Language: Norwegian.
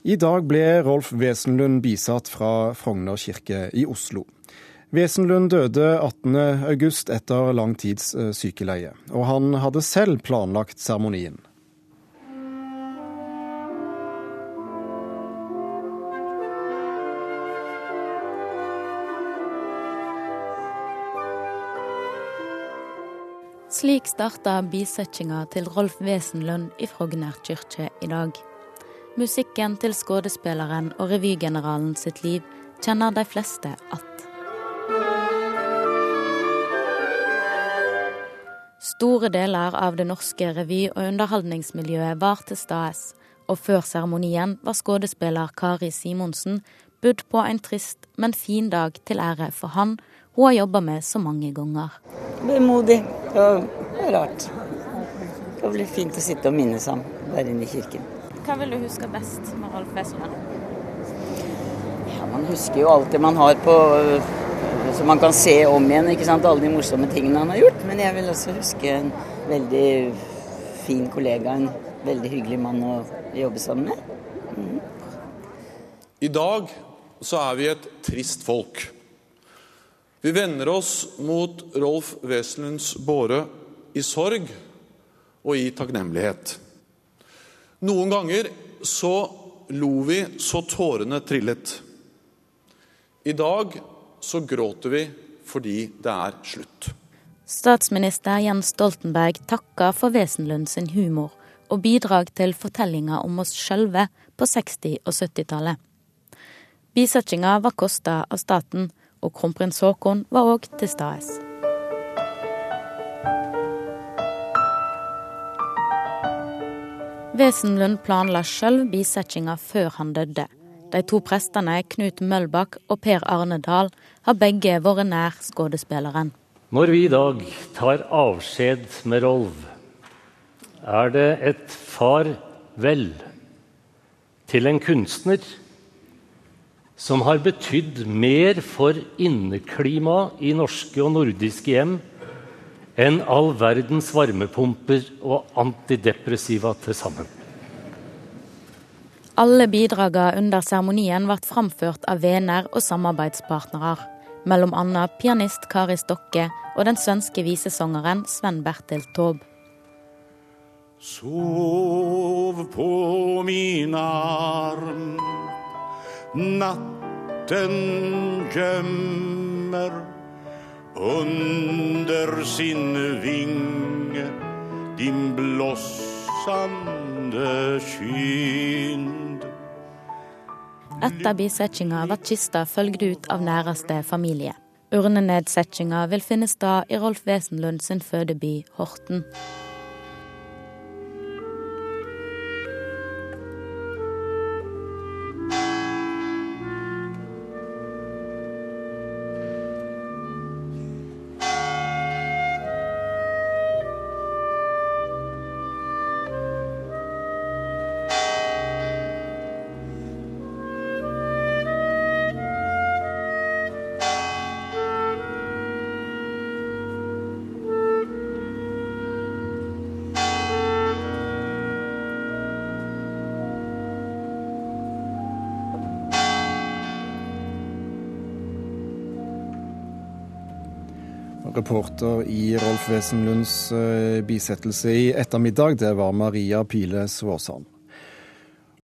I dag ble Rolf Wesenlund bisatt fra Frogner kirke i Oslo. Wesenlund døde 18.8 etter lang tids eh, sykeleie, og han hadde selv planlagt seremonien. Slik starta bisettinga til Rolf Wesenlund i Frogner kirke i dag. Musikken til skuespilleren og revygeneralen sitt liv kjenner de fleste att. Store deler av det norske revy- og underholdningsmiljøet var til stades, og før seremonien var skuespiller Kari Simonsen budd på en trist, men fin dag til ære for han hun har jobba med så mange ganger. Vemodig er rart. Det blir fint å sitte og minnes ham der inne i kirken. Hva vil du huske best med Rolf Wesenlund? Ja, man husker jo alt det man har på Så man kan se om igjen, ikke sant. Alle de morsomme tingene han har gjort. Men jeg vil også huske en veldig fin kollega, en veldig hyggelig mann å jobbe sammen med. Mm. I dag så er vi et trist folk. Vi vender oss mot Rolf Wesenlunds båre i sorg og i takknemlighet. Noen ganger så lo vi så tårene trillet. I dag så gråter vi fordi det er slutt. Statsminister Jens Stoltenberg takker for Wesenlund sin humor og bidrag til fortellinger om oss sjølve på 60- og 70-tallet. Bisettinga var kosta av staten, og kronprins Haakon var òg til stades. Wesenlund planla sjøl bisettinga før han døde. De to prestene Knut Møllbakk og Per Arne Dahl har begge vært nær skuespilleren. Når vi i dag tar avskjed med Rolv, er det et farvel til en kunstner som har betydd mer for inneklimaet i norske og nordiske hjem enn all verdens varmepumper og antidepressiva til sammen. Alle bidragene under seremonien ble framført av venner og samarbeidspartnere. Mellom annet pianist Kari Stokke og den svenske visesangeren Sven Bertil Taube. Sov på min arm Natten gjemmer under sin vinge din blossande kind. Etter bisettinga ble kista følgt ut av næreste familie. Urnenedsettinga vil finne sted i Rolf Wesenlund sin fødeby Horten. Reporter i Rolf Wesenlunds eh, bisettelse i ettermiddag, det var Maria Pile Svåsand.